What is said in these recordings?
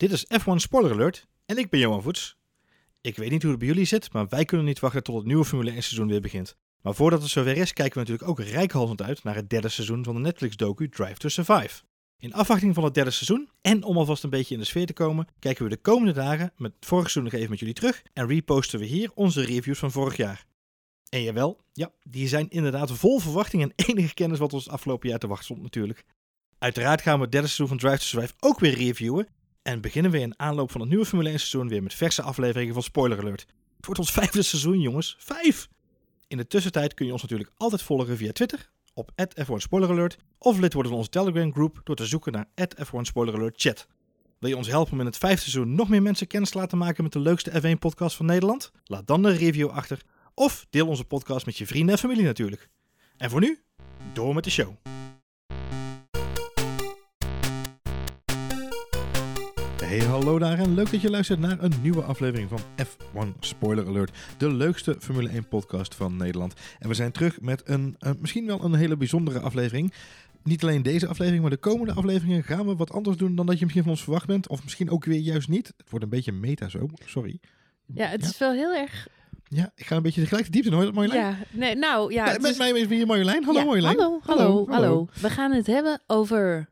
Dit is F1 Spoiler Alert en ik ben Johan Voets. Ik weet niet hoe het bij jullie zit, maar wij kunnen niet wachten tot het nieuwe Formule 1 seizoen weer begint. Maar voordat het zover is, kijken we natuurlijk ook rijkhalsend uit naar het derde seizoen van de Netflix-docu Drive to Survive. In afwachting van het derde seizoen en om alvast een beetje in de sfeer te komen, kijken we de komende dagen met het vorige seizoen nog even met jullie terug en reposten we hier onze reviews van vorig jaar. En jawel, ja, die zijn inderdaad vol verwachting en enige kennis wat ons afgelopen jaar te wachten stond natuurlijk. Uiteraard gaan we het derde seizoen van Drive to Survive ook weer reviewen. En beginnen we in aanloop van het nieuwe Formule 1 seizoen weer met verse afleveringen van Spoiler Alert. Het wordt ons vijfde seizoen, jongens. Vijf! In de tussentijd kun je ons natuurlijk altijd volgen via Twitter op F1 Spoiler Alert of lid worden van onze Telegram groep door te zoeken naar F1 Spoiler Alert Chat. Wil je ons helpen om in het vijfde seizoen nog meer mensen kennis te laten maken met de leukste F1 podcast van Nederland? Laat dan een review achter of deel onze podcast met je vrienden en familie natuurlijk. En voor nu, door met de show. Hey, hallo daar en leuk dat je luistert naar een nieuwe aflevering van F1 Spoiler Alert. De leukste Formule 1 podcast van Nederland. En we zijn terug met een, uh, misschien wel een hele bijzondere aflevering. Niet alleen deze aflevering, maar de komende afleveringen gaan we wat anders doen dan dat je misschien van ons verwacht bent. Of misschien ook weer juist niet. Het wordt een beetje meta zo, sorry. Ja, het is wel heel erg ja, ik ga een beetje tegelijk de diepte in. Hoor Marjolein? Ja, nee, nou ja. met mij is weer Marjolein. Hallo ja, Marjolein. Hallo, hallo, hallo, We gaan het hebben over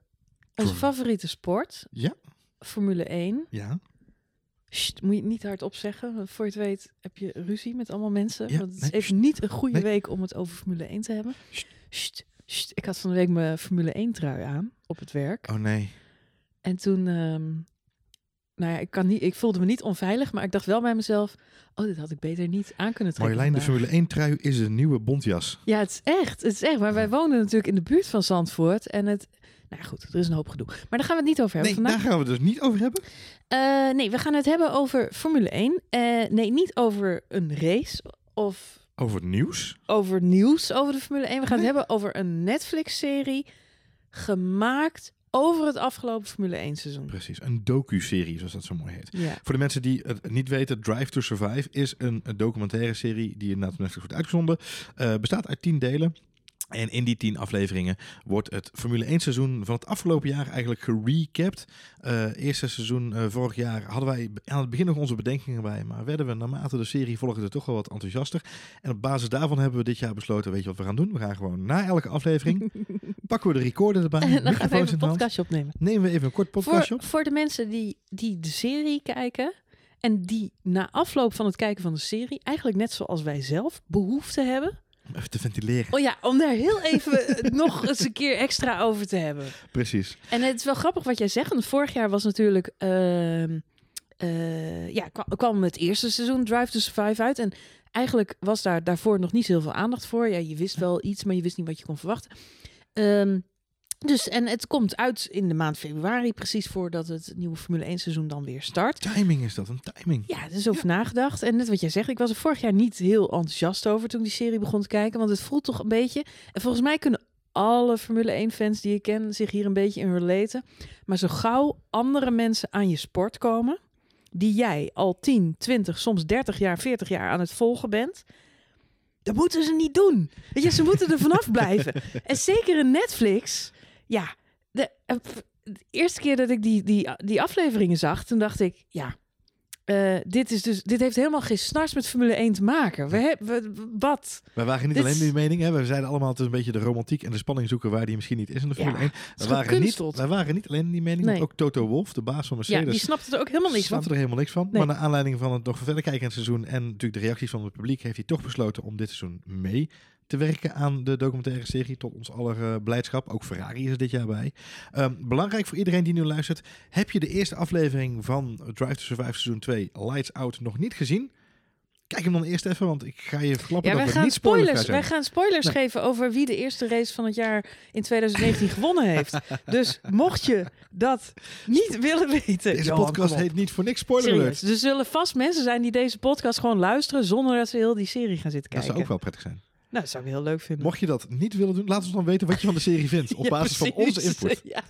onze favoriete sport. Ja. Formule 1. Ja. Sst, moet je het niet hardop zeggen. Want voor je het weet heb je ruzie met allemaal mensen. Ja, want het is even niet een goede week om het over Formule 1 te hebben. Sst, ik had van de week mijn Formule 1 trui aan op het werk. Oh nee. En toen um, nou ja, ik, kan niet, ik voelde me niet onveilig, maar ik dacht wel bij mezelf, oh, dit had ik beter niet aan kunnen trekken. Marjolein, de Formule 1 trui is een nieuwe bontjas. Ja, het is echt, het is echt. Maar wij wonen natuurlijk in de buurt van Zandvoort en het, nou ja, goed, er is een hoop gedoe. Maar daar gaan we het niet over hebben nee, vandaag. daar gaan we het dus niet over hebben? Uh, nee, we gaan het hebben over Formule 1. Uh, eh, nee, niet over een race of... Over het nieuws? Over nieuws over de Formule 1. We gaan het hebben over een Netflix-serie gemaakt over het afgelopen Formule 1 seizoen. Precies, een docu-serie zoals dat zo mooi heet. Ja. Voor de mensen die het niet weten, Drive to Survive is een, documentaire serie die in Netflix wordt uitgezonden. Uh, bestaat uit tien delen. En in die tien afleveringen wordt het Formule 1 seizoen van het afgelopen jaar eigenlijk gerecapt. Uh, eerste seizoen uh, vorig jaar hadden wij aan het begin nog onze bedenkingen bij, maar werden we naarmate de serie volgde toch wel wat enthousiaster. En op basis daarvan hebben we dit jaar besloten, weet je wat we gaan doen? We gaan gewoon na elke aflevering, pakken we de recorder erbij. En dan gaan we even een podcastje opnemen. Nemen we even een kort podcastje op. Voor de mensen die, die de serie kijken, en die na afloop van het kijken van de serie, eigenlijk net zoals wij zelf, behoefte hebben even te ventileren. Oh ja, om daar heel even nog eens een keer extra over te hebben. Precies. En het is wel grappig wat jij zegt. Want vorig jaar was natuurlijk... Uh, uh, ja, kwam het eerste seizoen Drive to Survive uit. En eigenlijk was daar daarvoor nog niet heel veel aandacht voor. Ja, je wist wel iets, maar je wist niet wat je kon verwachten. Um, dus, en het komt uit in de maand februari, precies voordat het nieuwe Formule 1 seizoen dan weer start. Timing is dat, een timing. Ja, er is over nagedacht. En net wat jij zegt, ik was er vorig jaar niet heel enthousiast over toen die serie begon te kijken. Want het voelt toch een beetje, en volgens mij kunnen alle Formule 1 fans die ik ken zich hier een beetje in relaten. Maar zo gauw andere mensen aan je sport komen, die jij al 10, 20, soms 30 jaar, 40 jaar aan het volgen bent... Dat moeten ze niet doen. Weet je, ze moeten er vanaf blijven. En zeker in Netflix ja, de, eh, de, eerste keer dat ik die, die, die afleveringen zag, toen dacht ik, ja, uh, dit, is dus, dit heeft helemaal geen snars met Formule 1 te maken. We hebben wat? We waren niet alleen die mening. Hè? We zeiden allemaal het is een beetje de romantiek en de spanning zoeken waar die misschien niet is in de Formule 1. We waren, niet, we waren niet alleen die mening. Nee. Ook Toto Wolf, de baas van Mercedes. Ja, die snapte er ook helemaal niks snapte van. er helemaal niks van. Maar naar aanleiding van het nog verder kijken in het seizoen en natuurlijk de reacties van het publiek, heeft hij toch besloten om dit seizoen mee te werken aan de documentaire serie. Tot ons aller uh, blijdschap. Ook Ferrari is er dit jaar bij. Um, belangrijk voor iedereen die nu luistert. Heb je de eerste aflevering van Drive to Survive seizoen 2 Lights Out nog niet gezien? Kijk hem dan eerst even, want ik ga je verklappen ja, dat wij gaan niet spoilers, Wij gaan spoilers geven over wie de eerste race van het jaar in 2019 gewonnen heeft. Dus mocht je dat niet willen weten... Deze podcast heet niet voor niks spoiler Er zullen vast mensen zijn die deze podcast gewoon luisteren... zonder dat ze heel die serie gaan zitten kijken. Dat zou ook wel prettig zijn. Nou, dat zou ik heel leuk vinden. Mocht je dat niet willen doen, laat ons dan weten wat je van de serie vindt. Op basis van onze input. Ja.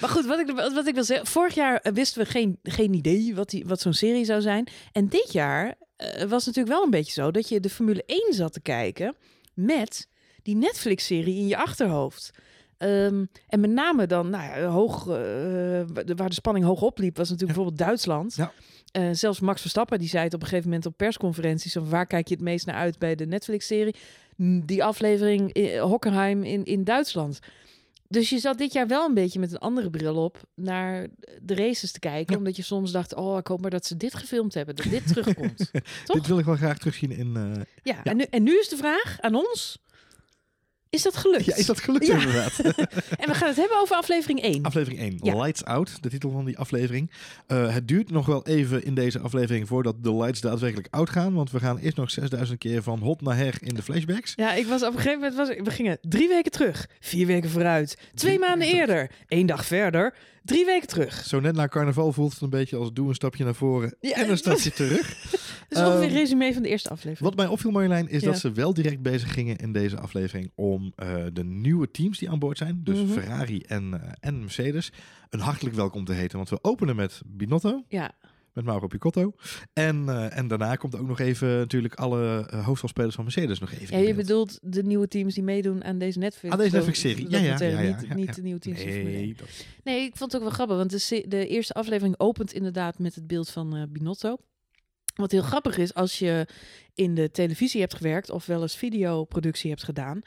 maar goed, wat ik, wat ik wil zeggen. Vorig jaar eh, wisten we geen, geen idee wat, die, wat zo'n serie zou zijn. En dit jaar uh, was natuurlijk wel een beetje zo dat je de Formule 1 zat te kijken met die Netflix-serie in je achterhoofd. Ehm, en met name dan, nou ja, hoog, eh, waar de spanning hoog opliep, was natuurlijk Ja. bijvoorbeeld Duitsland. Ja. Eh, zelfs Max Verstappen die zei het op een gegeven moment op persconferenties: van waar kijk je het meest naar uit bij de Netflix-serie? Die aflevering in Hockenheim in, in Duitsland. Dus je zat dit jaar wel een beetje met een andere bril op naar de races te kijken. Ja. Omdat je soms dacht, oh, ik hoop maar dat ze dit gefilmd hebben. Dat dit terugkomt. Dit wil ik wel graag terugzien in... eh, Ja, En, nu, en nu is de vraag aan ons. Is dat gelukt? Ja, is dat gelukt Ja. inderdaad? En we gaan het hebben over aflevering 1. Aflevering 1, Ja. Lights Out, de titel van die aflevering. Eh, het duurt nog wel even in deze aflevering voordat de lights daadwerkelijk uitgaan. Want we gaan eerst nog 6000 keer van hot naar her in de flashbacks. Ja, ik was op een gegeven moment, was, we gingen drie weken terug, vier weken vooruit, twee Drie maanden eerder, één dag verder, drie weken terug. Zo net na carnaval voelt het een beetje als doe een stapje naar voren Ja, en een stapje terug. Dat is ongeveer Ehm, een resume van de eerste aflevering. Wat mij opviel Marjolein is Ja. dat ze wel direct bezig gingen in deze aflevering om eh, de nieuwe teams die aan boord zijn, dus Mhm. Ferrari en, eh, en Mercedes, een hartelijk welkom te heten. Want we openen met Binotto, Ja, met Mauro Picotto. En, eh, en daarna komt ook nog even natuurlijk alle eh, hoofdrolspelers van Mercedes nog even ja, je bedoelt de nieuwe teams die meedoen aan deze Netflix. Aan deze Netflix-serie. Ja, ja, ja, ja, Niet, niet de nieuwe teams. Nee, dat- Nee, ik vond het ook wel grappig, want de, de eerste aflevering opent inderdaad met het beeld van eh, Binotto. Wat heel grappig is, als je in de televisie hebt gewerkt of wel eens videoproductie hebt gedaan,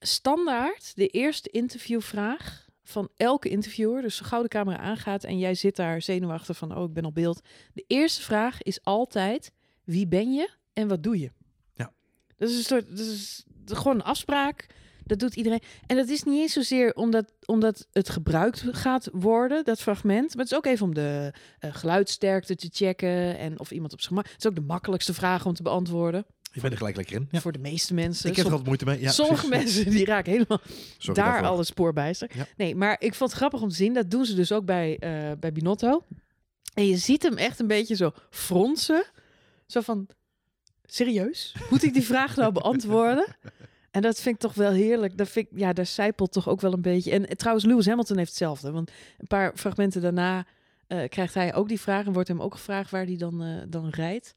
standaard de eerste interviewvraag van elke interviewer, dus zo gauw de camera aangaat en jij zit daar zenuwachtig van, oh, ik ben op beeld. De eerste vraag is altijd, wie ben je en wat doe je? Ja. Dat is een soort, dat is gewoon een afspraak. Dat doet iedereen. En dat is niet eens zozeer omdat, omdat het gebruikt gaat worden, dat fragment. Maar het is ook even om de eh, geluidsterkte te checken. En of iemand op zijn gemak. Het is ook de makkelijkste vraag om te beantwoorden. Je bent er gelijk lekker in. Ja. Voor de meeste mensen. Ik heb er altijd moeite mee. Ja, Sommige precies. mensen die raken helemaal Sorry daar daarvoor. al het spoor bijster. Ja. Nee, maar ik vond het grappig om te zien. Dat doen ze dus ook bij, eh, bij Binotto. En je ziet hem echt een beetje zo fronsen. Zo van, serieus? Moet ik die vraag nou beantwoorden? En dat vind ik toch wel heerlijk. Dat vind ik, ja, daar zijpelt toch ook wel een beetje. En eh, trouwens, Lewis Hamilton heeft hetzelfde. Want een paar fragmenten daarna eh, krijgt hij ook die vraag. En wordt hem ook gevraagd waar hij dan, dan rijdt.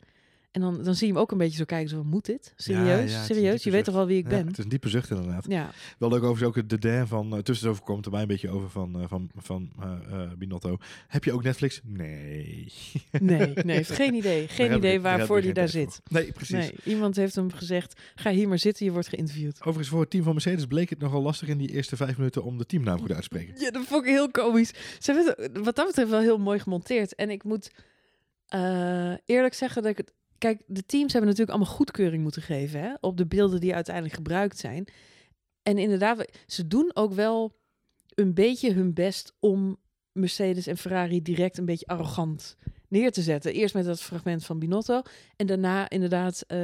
En dan, dan zie je hem ook een beetje zo kijken. Zo, moet dit? Serieus? Ja, ja, Serieus? Je weet toch wel wie ik Ja, ben? het is een diepe zucht inderdaad. Ja. Wel leuk overigens ook de Dan van uh, komt er mij een beetje over van, uh, van, van uh, uh, Binotto. Heb je ook Netflix? Nee. Nee, nee, geen idee. Geen Daar idee ik- waarvoor ik daar zit. voor. Nee, precies. Nee, iemand heeft hem gezegd, ga hier maar zitten, je wordt geïnterviewd. Overigens voor het team van Mercedes bleek het nogal lastig in die eerste vijf minuten om de teamnaam goed uit te spreken. Ja, dat vond ik heel komisch. Ze hebben het wat dat betreft wel heel mooi gemonteerd. En ik moet eerlijk zeggen dat ik het... Kijk, de teams hebben natuurlijk allemaal goedkeuring moeten geven hè, op de beelden die uiteindelijk gebruikt zijn. En inderdaad, ze doen ook wel een beetje hun best om Mercedes en Ferrari direct een beetje arrogant neer te zetten. Eerst met dat fragment van Binotto en daarna inderdaad uh,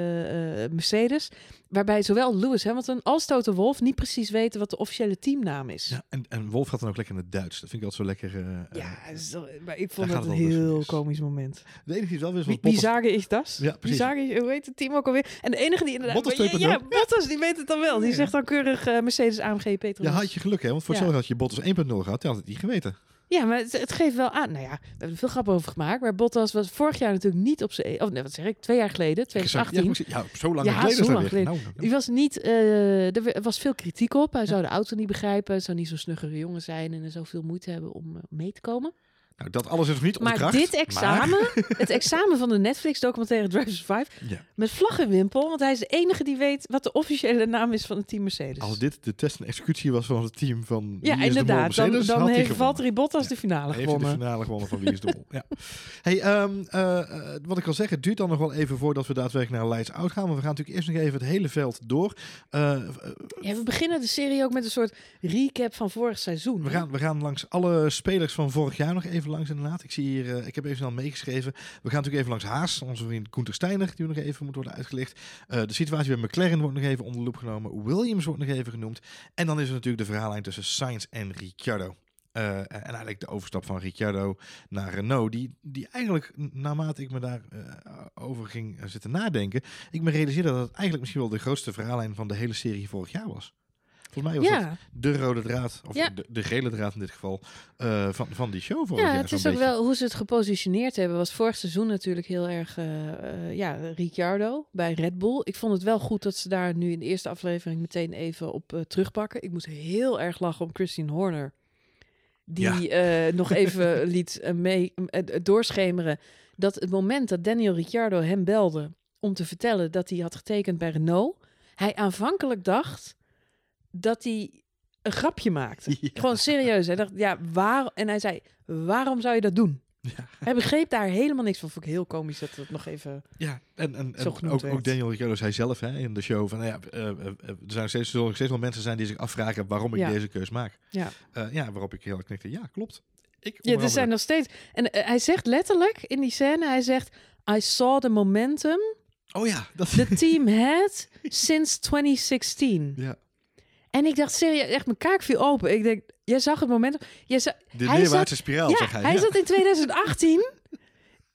uh, Mercedes. Waarbij zowel Lewis Hamilton als Toto Wolff niet precies weten wat de officiële teamnaam is. Ja, en, en Wolf gaat dan ook lekker in het Duits. Dat vind ik altijd zo lekker. Uh, ja, maar ik vond dat een heel komisch moment. De enige die wel weer Wie, wie zagen ik dat? Ja, wie precies. zagen hoe heet het team ook alweer? En de enige die inderdaad... Bottas ja, ja, Bottas, die weet het dan wel. Die Ja. zegt dan keurig Mercedes AMG Petronas. Ja, had je geluk hè, want voor zo had je Bottas 1.0 gehad. Die had het niet geweten. Ja, maar het, het geeft wel aan. Nou ja, we hebben er veel grappen over gemaakt. Maar Bottas was vorig jaar natuurlijk niet op zijn... Of nee, wat zeg ik? Twee jaar geleden, 2018. Ja, zo lang Ja, geleden zo lang geleden. Nou. Die was niet, eh, er was veel kritiek op. Hij zou de auto niet begrijpen. Hij zou niet zo'n snuggere jongen zijn. En er zou veel moeite hebben om eh, mee te komen. Nou, dat alles is nog niet Maar ontkracht. dit examen, maar- het examen van de Netflix-documentaire Drivers Survive, Ja. met vlag en wimpel. Want hij is de enige die weet wat de officiële naam is van het team Mercedes. Als dit de test en executie was van het team van ja, Wie is de Mol inderdaad. Dan, Mercedes, dan heeft gewonnen. Valtteri Bottas Ja. de finale Heeft hij de gewonnen. finale gewonnen van Wie is de Mol. ja. Hey, ehm, eh, eh, wat ik al zeg, het duurt dan nog wel even voordat we daadwerkelijk naar Lights Out gaan. Maar we gaan natuurlijk eerst nog even het hele veld door. Eh, Ja, we beginnen de serie ook met een soort recap van vorig seizoen. we, hè? gaan, we gaan langs alle spelers van vorig jaar nog even langs inderdaad. Ik zie hier, eh, ik heb even snel meegeschreven. We gaan natuurlijk even langs Haas, onze vriend Koenter Steiner, die nog even moet worden uitgelicht. Eh, de situatie bij McLaren wordt nog even onder de loep genomen. Williams wordt nog even genoemd. En dan is er natuurlijk de verhaallijn tussen Sainz en Ricciardo. Eh, en eigenlijk de overstap van Ricciardo naar Renault, die, die eigenlijk naarmate ik me daarover over ging zitten nadenken, ik me realiseerde dat het eigenlijk misschien wel de grootste verhaallijn van de hele serie vorig jaar was. Volgens mij was dat Ja, de rode draad, of Ja. de, de gele draad in dit geval, eh, van, van die show vorig ja jaar het is ook beetje. wel hoe ze het gepositioneerd hebben. Was vorig seizoen natuurlijk heel erg, eh, eh, ja, Ricciardo bij Red Bull. Ik vond het wel goed dat ze daar nu in de eerste aflevering meteen even op terugpakken. Ik moest heel erg lachen om Christine Horner. Die nog even liet mee, doorschemeren dat het moment dat Daniel Ricciardo hem belde om te vertellen dat hij had getekend bij Renault, hij aanvankelijk dacht dat hij een grapje maakte. Ja. Gewoon serieus. Hij dacht, ja, waar... En hij zei, waarom zou je dat doen? Ja. Hij begreep daar helemaal niks van. Vond ik heel komisch dat het nog even... Ja, en, en, Zo en ook, werd. ook Daniel Ricciardo zei zelf hè, in de show van, nou ja, eh, eh, er zijn steeds, zullen nog steeds wel mensen zijn die zich afvragen waarom ik Ja. deze keus maak. Ja, Eh, ja, waarop ik heel erg knikte, ja, klopt. Ik, ja er zijn nog steeds... En eh, hij zegt letterlijk in die scène, hij zegt... I saw the momentum Oh ja, dat the team had since 2016. ja. En ik dacht serieus, echt mijn kaak viel open. Ik denk, jij zag het momentum... Jij zag, De hij neerwaartse spiraal, ja, zeg hij. hij ja. zat in 2018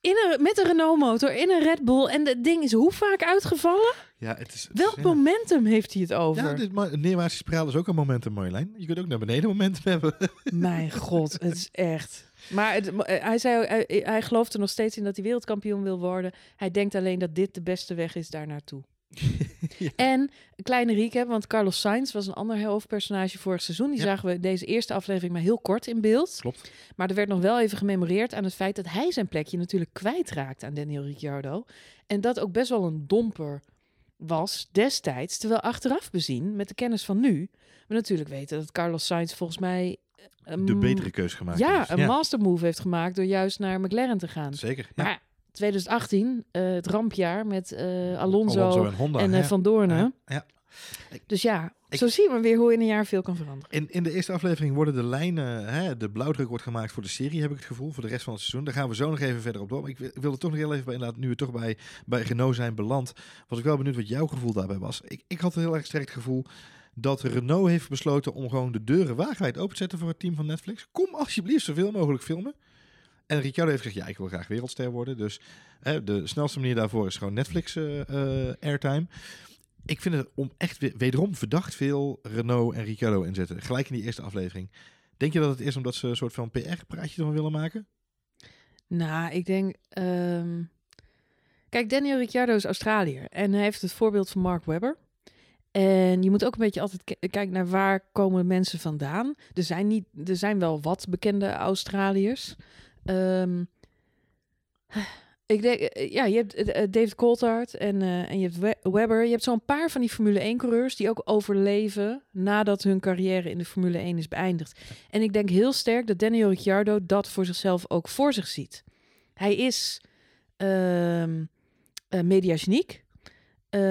in een, met een Renault motor in een Red Bull. En het ding is hoe vaak uitgevallen? ja, het is, Welk ja. momentum heeft hij het over? Ja, dit, neerwaartse spiraal is ook een momentum, Marjolein. Je kunt ook naar beneden momentum hebben. Mijn god, het is echt. Maar het, eh, hij, zei, ook, hij, hij gelooft er nog steeds in dat hij wereldkampioen wil worden. Hij denkt alleen dat dit de beste weg is daar naartoe. Ja. En een kleine recap, want Carlos Sainz was een ander hoofdpersonage vorig seizoen. Die Ja. zagen we deze eerste aflevering maar heel kort in beeld. Klopt. Maar er werd nog wel even gememoreerd aan het feit dat hij zijn plekje natuurlijk kwijtraakt aan Daniel Ricciardo. En dat ook best wel een domper was destijds. Terwijl achteraf bezien, met de kennis van nu, we natuurlijk weten dat Carlos Sainz volgens mij... eh, De betere keus gemaakt. Ja, heeft. een master move heeft gemaakt door juist naar McLaren te gaan. Zeker. Ja. Maar 2018, eh, het rampjaar met eh, Alonso, Alonso en Honda. en eh, ja. Van Doornen. Ja, ja. Dus ja, Ik- zo zien we weer hoe in een jaar veel kan veranderen. In, in de eerste aflevering worden de lijnen, hè, de blauwdruk wordt gemaakt voor de serie, heb ik het gevoel, voor de rest van het seizoen. Daar gaan we zo nog even verder op door. Maar ik, wil- ik wilde toch nog heel even bij, inderdaad, nu we toch bij, bij Renault zijn beland, was ik wel benieuwd wat jouw gevoel daarbij was. Ik, ik had een heel erg sterk het gevoel dat Renault heeft besloten om gewoon de deuren wagenwijd open te zetten voor het team van Netflix. Kom alsjeblieft zoveel mogelijk filmen. En Ricciardo heeft gezegd, ja, ik wil graag wereldster worden. Dus hè, de snelste manier daarvoor is gewoon Netflix eh, eh, airtime. Ik vind het om echt wederom verdacht veel Renault en Ricciardo inzetten. Gelijk in die eerste aflevering. Denk je dat het is omdat ze een soort van PR-praatje ervan willen maken? Nou, ik denk. ehm, Kijk, Daniel Ricciardo is Australiër en hij heeft het voorbeeld van Mark Webber. En je moet ook een beetje altijd ki- kijken naar waar komen mensen vandaan. Er zijn, niet, er zijn wel wat bekende Australiërs. Ehm, ik denk, eh, ja, je hebt eh, eh, David Coulthard en, en je hebt We- Webber. Je hebt zo'n paar van die Formule 1-coureurs die ook overleven nadat hun carrière in de Formule 1 is beëindigd. En ik denk heel sterk dat Daniel Ricciardo dat voor zichzelf ook voor zich ziet. Hij is ehm eh, mediageniek. Eh,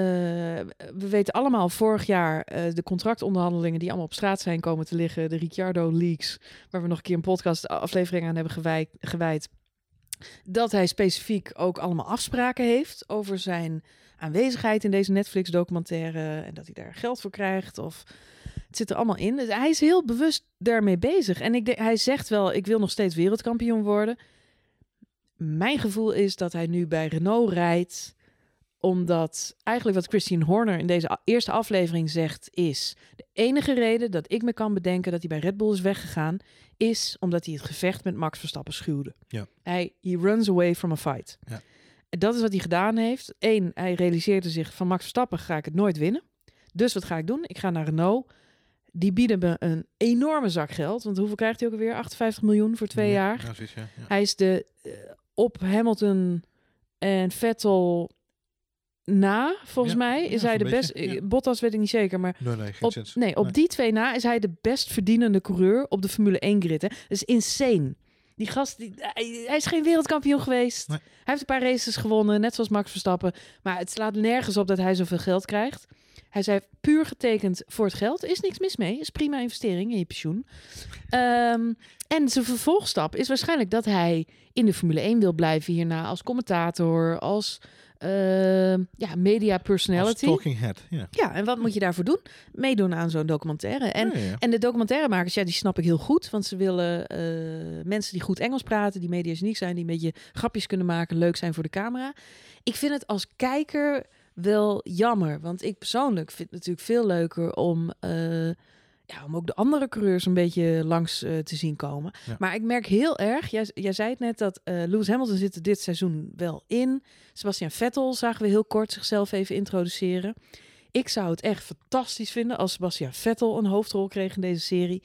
we weten allemaal vorig jaar eh, de contractonderhandelingen die allemaal op straat zijn komen te liggen. De Ricciardo Leaks, waar we nog een keer een podcast aflevering aan hebben gewijd, gewijd. Dat hij specifiek ook allemaal afspraken heeft over zijn aanwezigheid in deze Netflix documentaire. En dat hij daar geld voor krijgt. Of het zit er allemaal in. Dus hij is heel bewust daarmee bezig. En ik denk, hij zegt wel, ik wil nog steeds wereldkampioen worden. Mijn gevoel is dat hij nu bij Renault rijdt omdat eigenlijk wat Christine Horner in deze eerste aflevering zegt is... de enige reden dat ik me kan bedenken dat hij bij Red Bull is weggegaan... is omdat hij het gevecht met Max Verstappen schuwde. Ja. Hij he runs away from a fight. Ja. En dat is wat hij gedaan heeft. Eén, hij realiseerde zich van Max Verstappen ga ik het nooit winnen. Dus wat ga ik doen? Ik ga naar Renault. Die bieden me een enorme zak geld. Want hoeveel krijgt hij ook alweer? 58 miljoen voor twee Ja, jaar. ja. Hij is de eh, op Hamilton en Vettel na, volgens Ja, mij, ja, is hij de best. ja. Bottas weet ik niet zeker, maar Nee, nee, geen op, nee, op Nee. die twee na is hij de best verdienende coureur op de Formule 1 grid. Hè. Dat is insane. Die gast, die, hij, is geen wereldkampioen geweest. Nee. Hij heeft een paar races gewonnen, net zoals Max Verstappen. Maar het slaat nergens op dat hij zoveel geld krijgt. Hij zei puur getekend voor het geld. Is niks mis mee. Is prima investering in je pensioen. Ehm, en zijn vervolgstap is waarschijnlijk dat hij in de Formule 1 wil blijven hierna als commentator, als ehm, ja, media Als personality. talking head, ja. Ja, en wat moet je daarvoor doen? Meedoen aan zo'n documentaire. En, Ja, ja, ja. en de documentairemakers, ja, die snap ik heel goed. Want ze willen eh, mensen die goed Engels praten, die mediageniek zijn, die een beetje grapjes kunnen maken, leuk zijn voor de camera. Ik vind het als kijker wel jammer. Want ik persoonlijk vind het natuurlijk veel leuker om eh, ja, om ook de andere coureurs een beetje langs eh, te zien komen. Ja. Maar ik merk heel erg, jij, jij zei het net, dat eh, Lewis Hamilton zit er dit seizoen wel in. Sebastian Vettel zagen we heel kort zichzelf even introduceren. Ik zou het echt fantastisch vinden als Sebastian Vettel een hoofdrol kreeg in deze serie.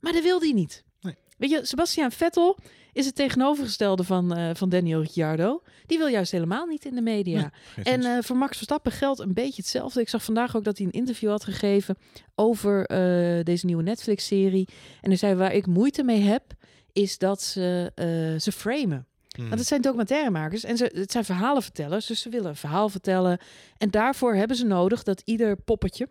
Maar dat wil hij niet. Nee. Weet je, Sebastian Vettel is het tegenovergestelde van, eh, van Daniel Ricciardo. Die wil juist helemaal niet in de media. Nee, En eh, voor Max Verstappen geldt een beetje hetzelfde. Ik zag vandaag ook dat hij een interview had gegeven over eh, deze nieuwe Netflix-serie. En hij zei waar ik moeite mee heb, is dat ze ze framen. Hmm. Want het zijn documentairemakers en ze, het zijn verhalenvertellers, dus ze willen een verhaal vertellen. En daarvoor hebben ze nodig dat ieder poppetje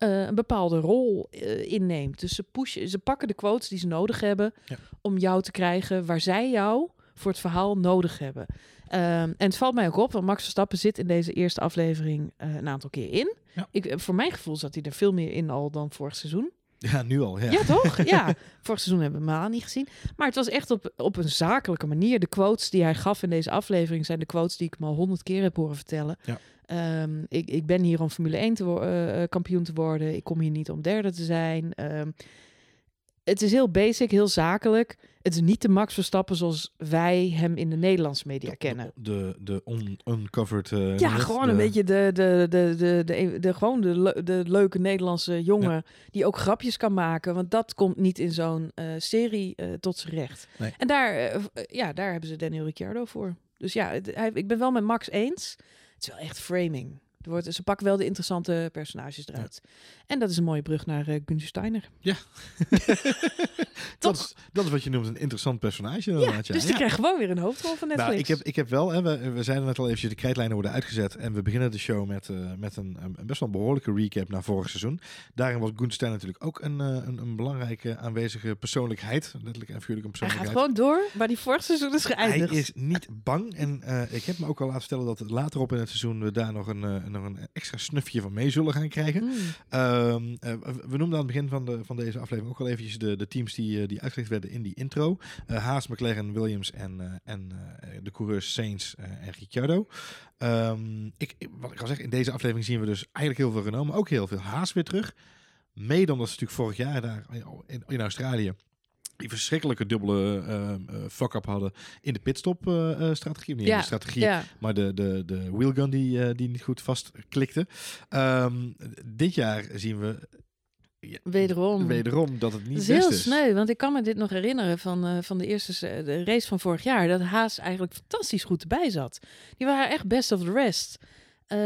eh, een bepaalde rol eh, inneemt. Dus ze, pushen, ze pakken de quotes die ze nodig hebben Ja. om jou te krijgen waar zij jou voor het verhaal nodig hebben. Ehm, en het valt mij ook op, want Max Verstappen zit in deze eerste aflevering eh, een aantal keer in. Ja. Ik, voor mijn gevoel zat hij er veel meer in al dan vorig seizoen. Ja, nu al. Ja. Ja, toch? Ja. Vorig seizoen hebben we hem helemaal niet gezien. Maar het was echt op, op een zakelijke manier. De quotes die hij gaf in deze aflevering zijn de quotes die ik hem al honderd keer heb horen vertellen. Ja. Ehm, ik, ik ben hier om Formule 1 te eh, eh, kampioen te worden. Ik kom hier niet om derde te zijn. Ehm, het is heel basic, heel zakelijk. Het is niet de Max Verstappen zoals wij hem in de Nederlandse media kennen. De, de un uncovered... eh, Ja, net, gewoon de- een beetje de, de, de, de, de, de, gewoon de, de leuke Nederlandse jongen die ook grapjes kan maken. Want dat komt niet in zo'n eh, serie eh, tot zijn recht. Nee. En daar, ja, daar hebben ze Daniel Ricciardo voor. Dus ja, het- hij, ik ben wel met Max eens. Het is wel echt framing. Er wordt, ze pakken wel de interessante personages eruit. En dat is een mooie brug naar uh, Gunther Steiner. dat, is, dat is wat je noemt een interessant personage. inderdaad, Ja, dus die Ja. krijgt gewoon weer een hoofdrol van Netflix. Nou, ik heb, ik heb wel, hè, we, we zeiden net al eventjes, de krijtlijnen worden uitgezet. En we beginnen de show met, eh, met een, een best wel een behoorlijke recap naar vorig seizoen. Daarin was Gunther Steiner natuurlijk ook een, eh, een, een belangrijke aanwezige persoonlijkheid. Letterlijk en figuurlijk een hij gaat persoonlijkheid. gewoon door waar die vorig seizoen is Hij geëindigd. is niet bang. En ik heb me ook al laten vertellen dat later op in het seizoen we daar nog een, nog een extra snufje van mee zullen gaan krijgen. Mm. Ehm, eh, we noemden aan het begin van, de, van deze aflevering ook al eventjes de, de teams die, eh, die uitgelegd werden in die intro. Eh, Haas, McLaren, Williams en, en de coureurs Sainz eh, en Ricciardo. Ehm, ik, wat ik al zeg, in deze aflevering zien we dus eigenlijk heel veel genomen. Ook heel veel Haas weer terug. Mede omdat ze natuurlijk vorig jaar daar in, in Australië die verschrikkelijke dubbele ehm, eh, fuck-up hadden in de pitstop-strategie. niet in Ja, de strategie, Ja, maar de, de, de wheelgun die, eh, die niet goed vastklikte. Ehm dit jaar zien we ja, Wederom. wederom dat het niet Het is best heel is. sneu, want ik kan me dit nog herinneren van, eh, van de eerste de race van vorig jaar. Dat Haas eigenlijk fantastisch goed erbij zat. Die waren echt best of the rest. Eh,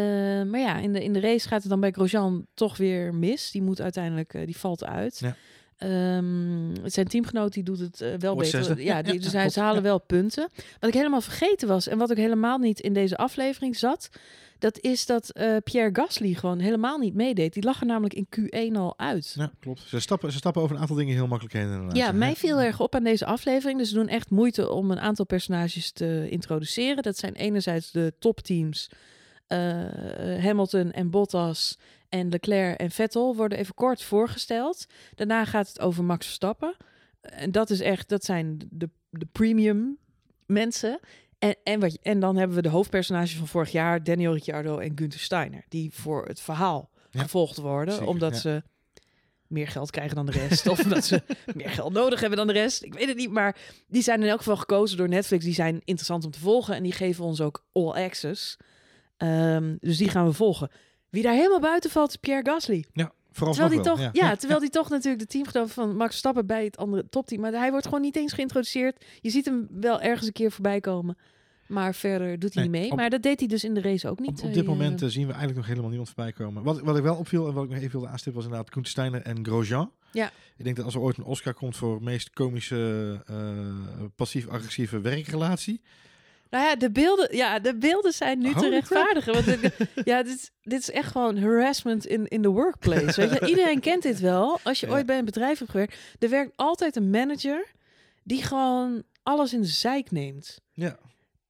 maar ja, in de, in de race gaat het dan bij Grosjean toch weer mis. Die moet uiteindelijk, eh, die valt uit. Ja. Ehm, zijn teamgenoot die doet het eh, wel Wordt beter. zesde. Ja, die, dus hij, ze halen wel punten. Wat ik helemaal vergeten was en wat ook helemaal niet in deze aflevering zat, dat is dat eh, Pierre Gasly gewoon helemaal niet meedeed. Die lag er namelijk in Q1 al uit. Ja, klopt. Ze stappen, ze stappen over een aantal dingen heel makkelijk heen. Inderdaad. Ja, mij viel erg op aan deze aflevering. Dus ze doen echt moeite om een aantal personages te introduceren. Dat zijn enerzijds de topteams. Hamilton en Bottas en Leclerc en Vettel worden even kort voorgesteld. Daarna gaat het over Max Verstappen. En dat is echt, dat zijn de, de premium mensen. En, en, wat, en dan hebben we de hoofdpersonages van vorig jaar, Daniel Ricciardo en Gunther Steiner, die voor het verhaal Ja, gevolgd worden, zeker, omdat ja. ze meer geld krijgen dan de rest. of omdat ze meer geld nodig hebben dan de rest. Ik weet het niet, maar die zijn in elk geval gekozen door Netflix. Die zijn interessant om te volgen en die geven ons ook all access. Ehm, dus die gaan we volgen. Wie daar helemaal buiten valt is Pierre Gasly. Ja, vooral Terwijl die toch, ja, ja. terwijl die toch natuurlijk de teamgenoot van Max Stappen bij het andere topteam. Maar hij wordt gewoon niet eens geïntroduceerd. Je ziet hem wel ergens een keer voorbij komen. Maar verder doet hij Nee, niet mee. op- maar dat deed hij dus in de race ook niet. Op, op Hij, dit eh, moment eh, zien we eigenlijk nog helemaal niemand voorbij komen. Wat, wat ik wel opviel en wat ik nog even wilde aanstippen was inderdaad Koen Steiner en Grosjean. Ja. Ik denk dat als er ooit een Oscar komt voor meest komische eh, passief-agressieve werkrelatie. Nou ja, de beelden, ja, de beelden zijn nu te Holy rechtvaardigen. Want ja, dit, is- dit is echt gewoon harassment in, in the workplace. Weet je? Iedereen kent dit wel. Als je Ja. ooit bij een bedrijf hebt gewerkt, er werkt altijd een manager die gewoon alles in de zeik neemt. Ja.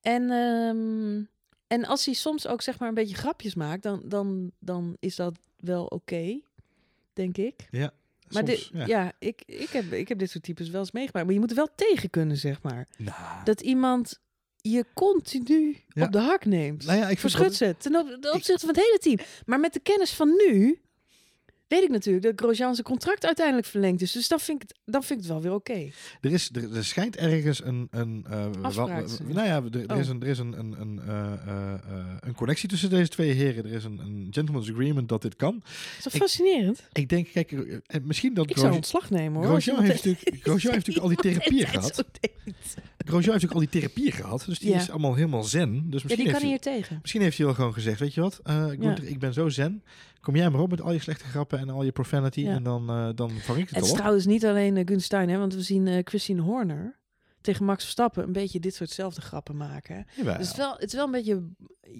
En, ehm, en als hij soms ook zeg maar een beetje grapjes maakt, dan, dan, dan is dat wel oké, denk ik. Ja. Maar soms, dit, ja, ik, ik, heb, ik heb dit soort types wel eens meegemaakt. Maar je moet er wel tegen kunnen, zeg maar. Nou, Dat iemand je continu Ja. op de hak neemt. Nou ja, ik Verschut dat- ze ten opzichte van het hele team. Maar met de kennis van nu weet ik natuurlijk dat Grosjean zijn contract uiteindelijk verlengd is. Dus dan vind ik het, dan vind ik het wel weer oké. Er, is, er, er schijnt ergens een... een wat- zijn. nou ja, er, er is, Oh. een, er is een, een, een, eh, eh, een connectie tussen deze twee heren. Er is een, een gentleman's agreement dat dit kan. Dat is Ik- fascinerend? Ik denk, kijk, misschien dat Ik zou Grosjean... ontslag nemen hoor. Grosjean heeft, natuurlijk, Grosjean heeft natuurlijk al die therapieën Tijd gehad. Grosjean heeft natuurlijk al die therapieën gehad. Dus die Ja. is allemaal helemaal zen. Dus Ja, misschien, die kan heeft hij, hier tegen. misschien heeft hij wel gewoon gezegd, weet je wat, eh Ja. Gunther, ik ben zo zen. Kom jij maar op met al je slechte grappen en al je profanity. Ja. En dan, eh, dan vang ik het Het is op. trouwens niet alleen uh, Gunstein, hè, want we zien eh, Christine Horner tegen Max Verstappen een beetje dit soortzelfde grappen maken. Dus het is, wel, het is wel een beetje...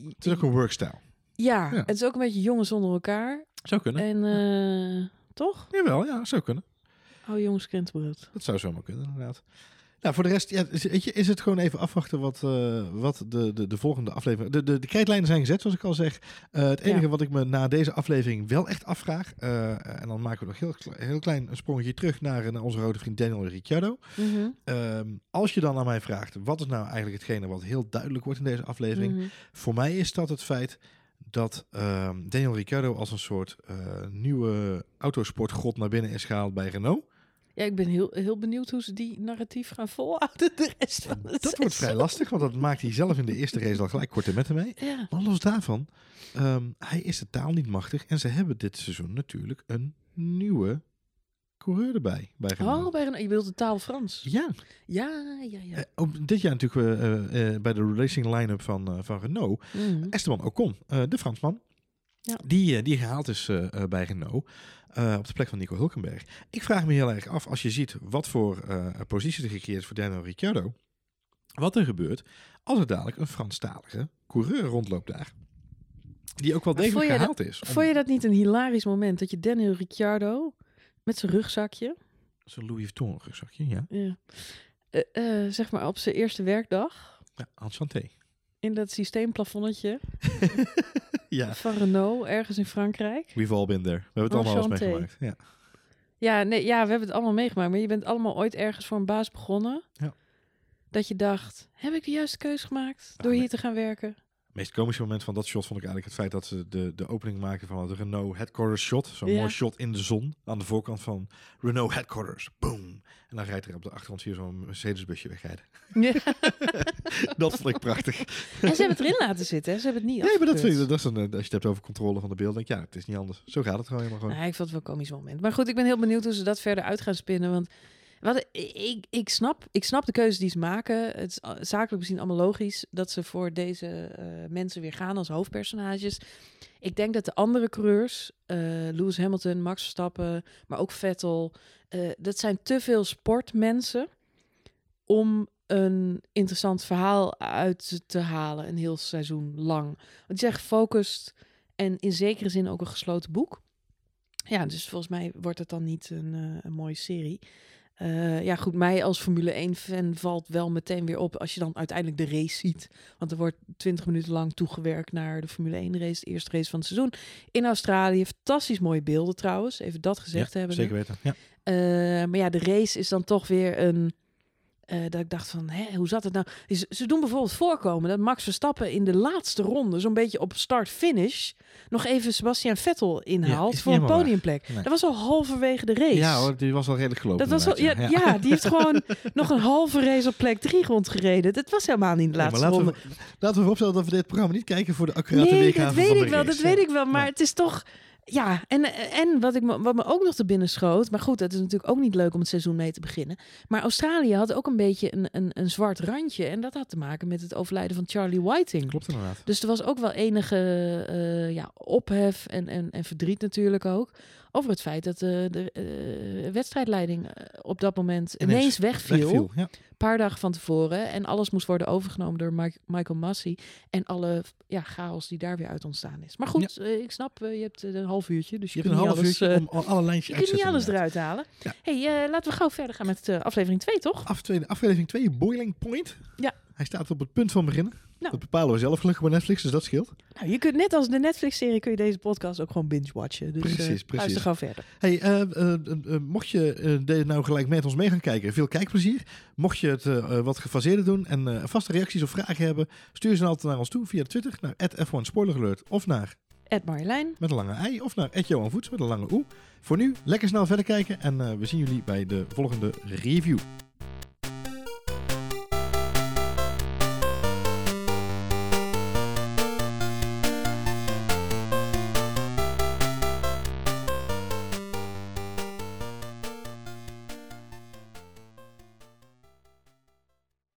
Het is ook een workstyle. Ja, Ja. het is ook een beetje jongens onder elkaar. Zou kunnen. En eh, toch? Jawel, ja, zou kunnen. Oh jongens, krentenbrood. Dat zou zomaar kunnen, inderdaad. Nou, voor de rest, ja, is, weet je, is het gewoon even afwachten wat, eh, wat de, de, de volgende aflevering... De, de, de krijtlijnen zijn gezet, zoals ik al zeg. Eh, het enige Ja. wat ik me na deze aflevering wel echt afvraag... eh, en dan maken we nog heel, kle- heel klein een sprongetje terug naar, naar onze rode vriend Daniel Ricciardo. Mhm, Ehm, als je dan aan mij vraagt, wat is nou eigenlijk hetgene wat heel duidelijk wordt in deze aflevering? mhm. Voor mij is dat het feit dat ehm, Daniel Ricciardo als een soort nieuwe autosportgod naar binnen is gehaald bij Renault. Ja, ik ben heel, heel benieuwd hoe ze die narratief gaan volhouden de rest van het Dat wordt vrij lastig, want dat maakt hij zelf in de eerste race al gelijk korte metten mee. Ja. Maar los daarvan, ehm, hij is de taal niet machtig. En ze hebben dit seizoen natuurlijk een nieuwe coureur erbij. Bij Renault. Oh, bij een, je bedoelt de taal Frans. Ja, Ja, ja, ja. eh, ook dit jaar natuurlijk eh, eh, bij de racing line-up van, van Renault. Mhm. Esteban Ocon, de Fransman. Ja. Die, die gehaald is bij Renault. Eh, op de plek van Nico Hulkenberg. Ik vraag me heel erg af, als je ziet wat voor eh posities er gecreëerd is voor Daniel Ricciardo. Wat er gebeurt als er dadelijk een Franstalige coureur rondloopt daar. Die ook wel degelijk gehaald is. om- Vond je dat niet een hilarisch moment? Dat je Daniel Ricciardo met zijn rugzakje, Zo'n Louis Vuitton rugzakje, ja. ja, eh, zeg maar op zijn eerste werkdag, ja enchanté. in dat systeemplafonnetje Ja, van Renault, ergens in Frankrijk. we've all been there. We hebben het allemaal eens meegemaakt. Ja. Ja, nee, ja, we hebben het allemaal meegemaakt. Maar je bent allemaal ooit ergens voor een baas begonnen. Ja. Dat je dacht, heb ik de juiste keus gemaakt door nee. hier te gaan werken? Het meest komische moment van dat shot vond ik eigenlijk het feit dat ze de, de opening maken van het Renault Headquarters shot. Zo'n Ja. mooi shot in de zon aan de voorkant van Renault Headquarters. Boom. En dan rijdt er op de achtergrond hier zo'n Mercedes-busje wegrijden. Ja. dat vond ik prachtig. En ze hebben het erin laten zitten, hè? ze hebben het niet Nee, maar dat, vind ik, dat is een, eh, als je het hebt over controle van de beelden, denk ik, ja, het is niet anders. Zo gaat het gewoon helemaal gewoon. Nou, ik vond het wel een komisch moment. Maar goed, ik ben heel benieuwd hoe ze dat verder uit gaan spinnen. Want wat, ik, ik, snap, ik snap de keuzes die ze maken. Het is zakelijk gezien allemaal logisch dat ze voor deze eh, mensen weer gaan als hoofdpersonages. Ik denk dat de andere coureurs, eh, Lewis Hamilton, Max Verstappen, maar ook Vettel, eh, dat zijn te veel sportmensen om een interessant verhaal uit te halen een heel seizoen lang. Want die zijn gefocust en in zekere zin ook een gesloten boek. Ja, dus volgens mij wordt het dan niet een, een mooie serie. Eh, ja, goed, mij als Formule 1-fan valt wel meteen weer op als je dan uiteindelijk de race ziet. Want er wordt 20 minuten lang toegewerkt naar de Formule 1-race, de eerste race van het seizoen. In Australië, fantastisch mooie beelden trouwens, even dat gezegd Ja, hebben. zeker weten. Ja. Eh, maar ja, de race is dan toch weer een. Eh, dat ik dacht van, hè, hoe zat het nou? Ze, ze doen bijvoorbeeld voorkomen dat Max Verstappen in de laatste ronde, zo'n beetje op start-finish, nog even Sebastian Vettel inhaalt voor een podiumplek. Nee. Dat was al halverwege de race. ja hoor, die was al redelijk gelopen. dat was al, ja, die heeft gewoon nog een halve race op plek 3 rondgereden. Dat was helemaal niet de laatste laten ronde. we, laten we vooropstellen dat we dit programma niet kijken voor de accurate Nee, weergave dat weet ik wel, dat weet ik wel. Maar het is toch... Ja, en, en wat, ik, me- wat me ook nog te binnen schoot... Maar goed, dat is natuurlijk ook niet leuk om het seizoen mee te beginnen. Maar Australië had ook een beetje een, een, een zwart randje. En dat had te maken met het overlijden van Charlie Whiting. Klopt inderdaad. Dus er was ook wel enige eh, ja, ophef en, en, en verdriet natuurlijk ook... over het feit dat eh, de eh, wedstrijdleiding eh, op dat moment Ineens ineens, wegviel. Wegviel, ja. Een paar dagen van tevoren. En alles moest worden overgenomen door Mike- Michael Massey. En alle ja, chaos die daar weer uit ontstaan is. Maar goed, ik snap, je hebt een half uurtje. Dus je, Je hebt kunt een half alles, uurtje om al- alle lijntjes je kunt niet alles eruit halen. Ja. hey, laten we gauw verder gaan met aflevering 2, toch? Af, aflevering 2, Boiling Point. Ja. Hij staat op het punt van beginnen. Nou. Dat bepalen we zelf gelukkig bij Netflix, dus dat scheelt. Nou, je kunt net als de Netflix-serie kun je deze podcast ook gewoon binge-watchen. Dus Precies, eh, precies. luister gauw verder. Hey, eh, eh, mocht je deze nou gelijk met ons mee gaan kijken, veel kijkplezier. Mocht je het wat gefaseerder doen en vaste reacties of vragen hebben, stuur ze dan altijd naar ons toe via Twitter, naar F1 Spoiler Alert of naar Marjolein. met een lange ei of naar Johan Voets met een lange oe. Voor nu, lekker snel verder kijken en we zien jullie bij de volgende review.